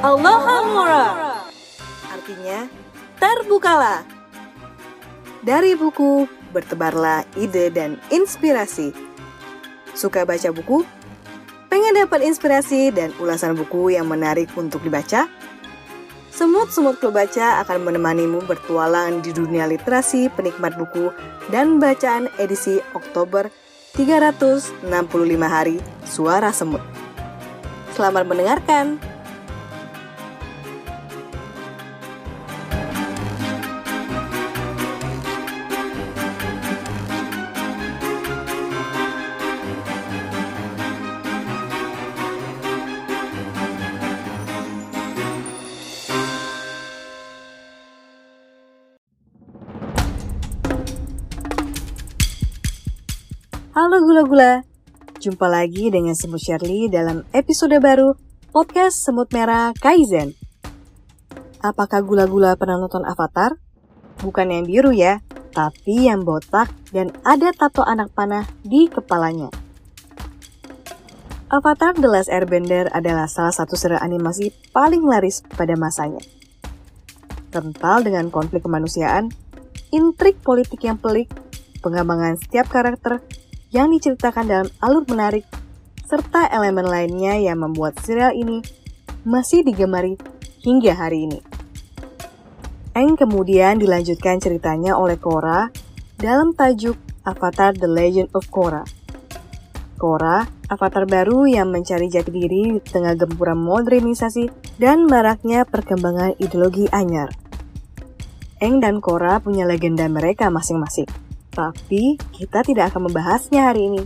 Allahamura artinya terbukalah. Dari buku bertebarlah ide dan inspirasi. Suka baca buku? Pengen dapat inspirasi dan ulasan buku yang menarik untuk dibaca? Semut-semut klub baca akan menemanimu bertualang di dunia literasi penikmat buku dan bacaan edisi Oktober 365 hari Suara Semut. Selamat mendengarkan. Halo gula-gula, jumpa lagi dengan Semut Shirley dalam episode baru podcast Semut Merah Kaizen. Apakah gula-gula pernah nonton Avatar? Bukan yang biru ya, tapi yang botak dan ada tato anak panah di kepalanya. Avatar The Last Airbender adalah salah satu serial animasi paling laris pada masanya. Kental dengan konflik kemanusiaan, intrik politik yang pelik, pengembangan setiap karakter, yang diceritakan dalam alur menarik, serta elemen lainnya yang membuat serial ini masih digemari hingga hari ini. Eng kemudian dilanjutkan ceritanya oleh Korra dalam tajuk Avatar The Legend of Korra. Korra, avatar baru yang mencari jati diri di tengah gempuran modernisasi dan maraknya perkembangan ideologi anyar. Eng dan Korra punya legenda mereka masing-masing. Tapi kita tidak akan membahasnya hari ini.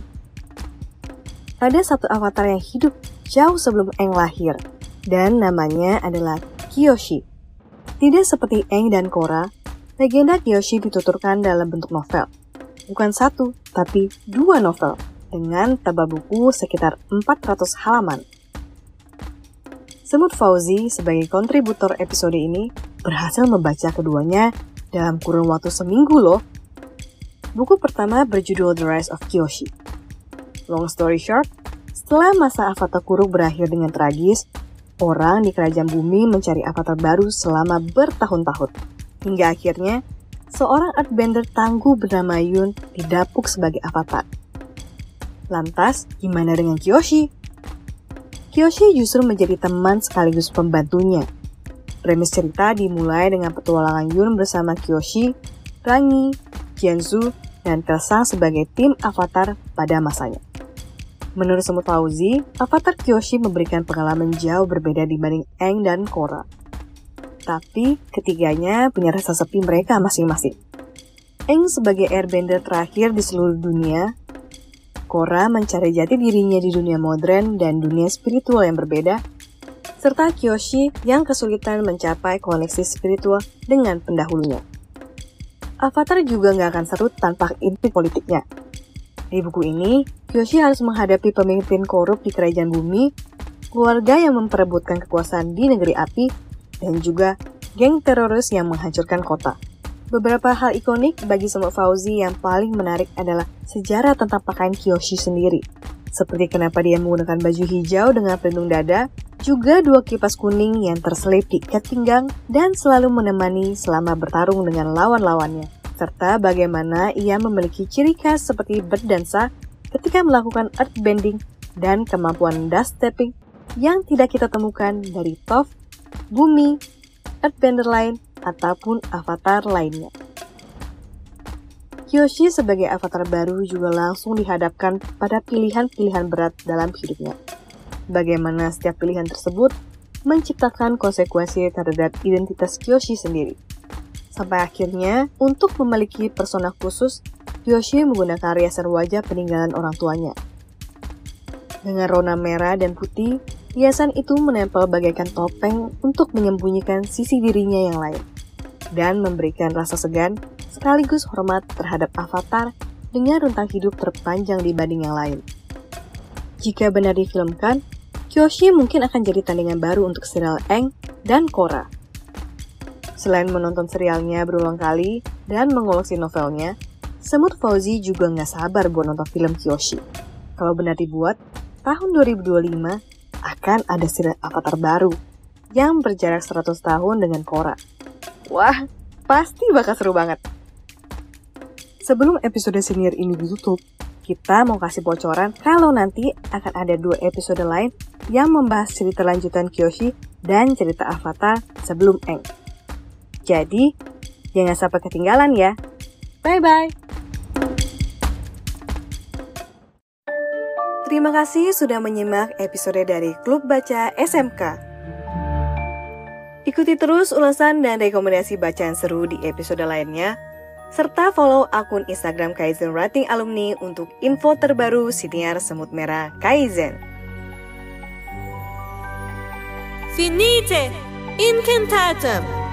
Ada satu avatar yang hidup jauh sebelum Eng lahir, dan namanya adalah Kyoshi. Tidak seperti Eng dan Korra, legenda Kyoshi dituturkan dalam bentuk novel. Bukan satu, tapi dua novel, dengan tebal buku sekitar 400 halaman. Semut Fauzi sebagai kontributor episode ini berhasil membaca keduanya dalam kurun waktu seminggu loh. Buku pertama berjudul The Rise of Kyoshi. Long story short, setelah masa avatar kuruk berakhir dengan tragis, orang di kerajaan bumi mencari avatar baru selama bertahun-tahun. Hingga akhirnya, seorang earthbender tangguh bernama Yun didapuk sebagai avatar. Lantas, gimana dengan Kyoshi? Kyoshi justru menjadi teman sekaligus pembantunya. Premis cerita dimulai dengan petualangan Yun bersama Kyoshi, Rangi, Jianzu, dan Kelsang sebagai tim avatar pada masanya. Menurut Semut Fauzi, avatar Kyoshi memberikan pengalaman jauh berbeda dibanding Eng dan Korra. Tapi ketiganya punya rasa sepi mereka masing-masing. Eng sebagai airbender terakhir di seluruh dunia, Korra mencari jati dirinya di dunia modern dan dunia spiritual yang berbeda, serta Kyoshi yang kesulitan mencapai koneksi spiritual dengan pendahulunya. Avatar juga nggak akan seru tanpa intrik politiknya. Di buku ini, Kyoshi harus menghadapi pemimpin korup di kerajaan bumi, keluarga yang memperebutkan kekuasaan di negeri api, dan juga geng teroris yang menghancurkan kota. Beberapa hal ikonik bagi semua Fauzi yang paling menarik adalah sejarah tentang pakaian Kyoshi sendiri. Seperti kenapa dia menggunakan baju hijau dengan pelindung dada, juga dua kipas kuning yang terselip di ikat pinggang dan selalu menemani selama bertarung dengan lawan-lawannya. Serta bagaimana ia memiliki ciri khas seperti berdansa ketika melakukan earthbending dan kemampuan dust stepping yang tidak kita temukan dari Toph, Bumi, earthbender lain, ataupun avatar lainnya. Kyoshi sebagai avatar baru juga langsung dihadapkan pada pilihan-pilihan berat dalam hidupnya. Bagaimana setiap pilihan tersebut menciptakan konsekuensi terhadap identitas Kyoshi sendiri. Sampai akhirnya, untuk memiliki persona khusus, Kyoshi menggunakan riasan wajah peninggalan orang tuanya. Dengan rona merah dan putih, hiasan itu menempel bagaikan topeng untuk menyembunyikan sisi dirinya yang lain dan memberikan rasa segan sekaligus hormat terhadap avatar dengan rentang hidup terpanjang dibanding yang lain. Jika benar difilmkan, Kyoshi mungkin akan jadi tandingan baru untuk serial Eng dan Korra. Selain menonton serialnya berulang kali dan mengoleksi novelnya, Semut Fauzi juga nggak sabar buat nonton film Kyoshi. kalau benar dibuat, tahun 2025 akan ada serial Avatar baru yang berjarak 100 tahun dengan Korra. Wah, pasti bakal seru banget. Sebelum episode senior ini ditutup, kita mau kasih bocoran kalau nanti akan ada dua episode lain yang membahas cerita lanjutan Kyoshi dan cerita Avatar sebelum Eng. Jadi, jangan sampai ketinggalan ya. Bye-bye! Terima kasih sudah menyimak episode dari Klub Baca SMK. Ikuti terus ulasan dan rekomendasi bacaan seru di episode lainnya, serta follow akun Instagram Kaizen Writing Alumni untuk info terbaru siniar semut merah Kaizen. Finite, incantatum.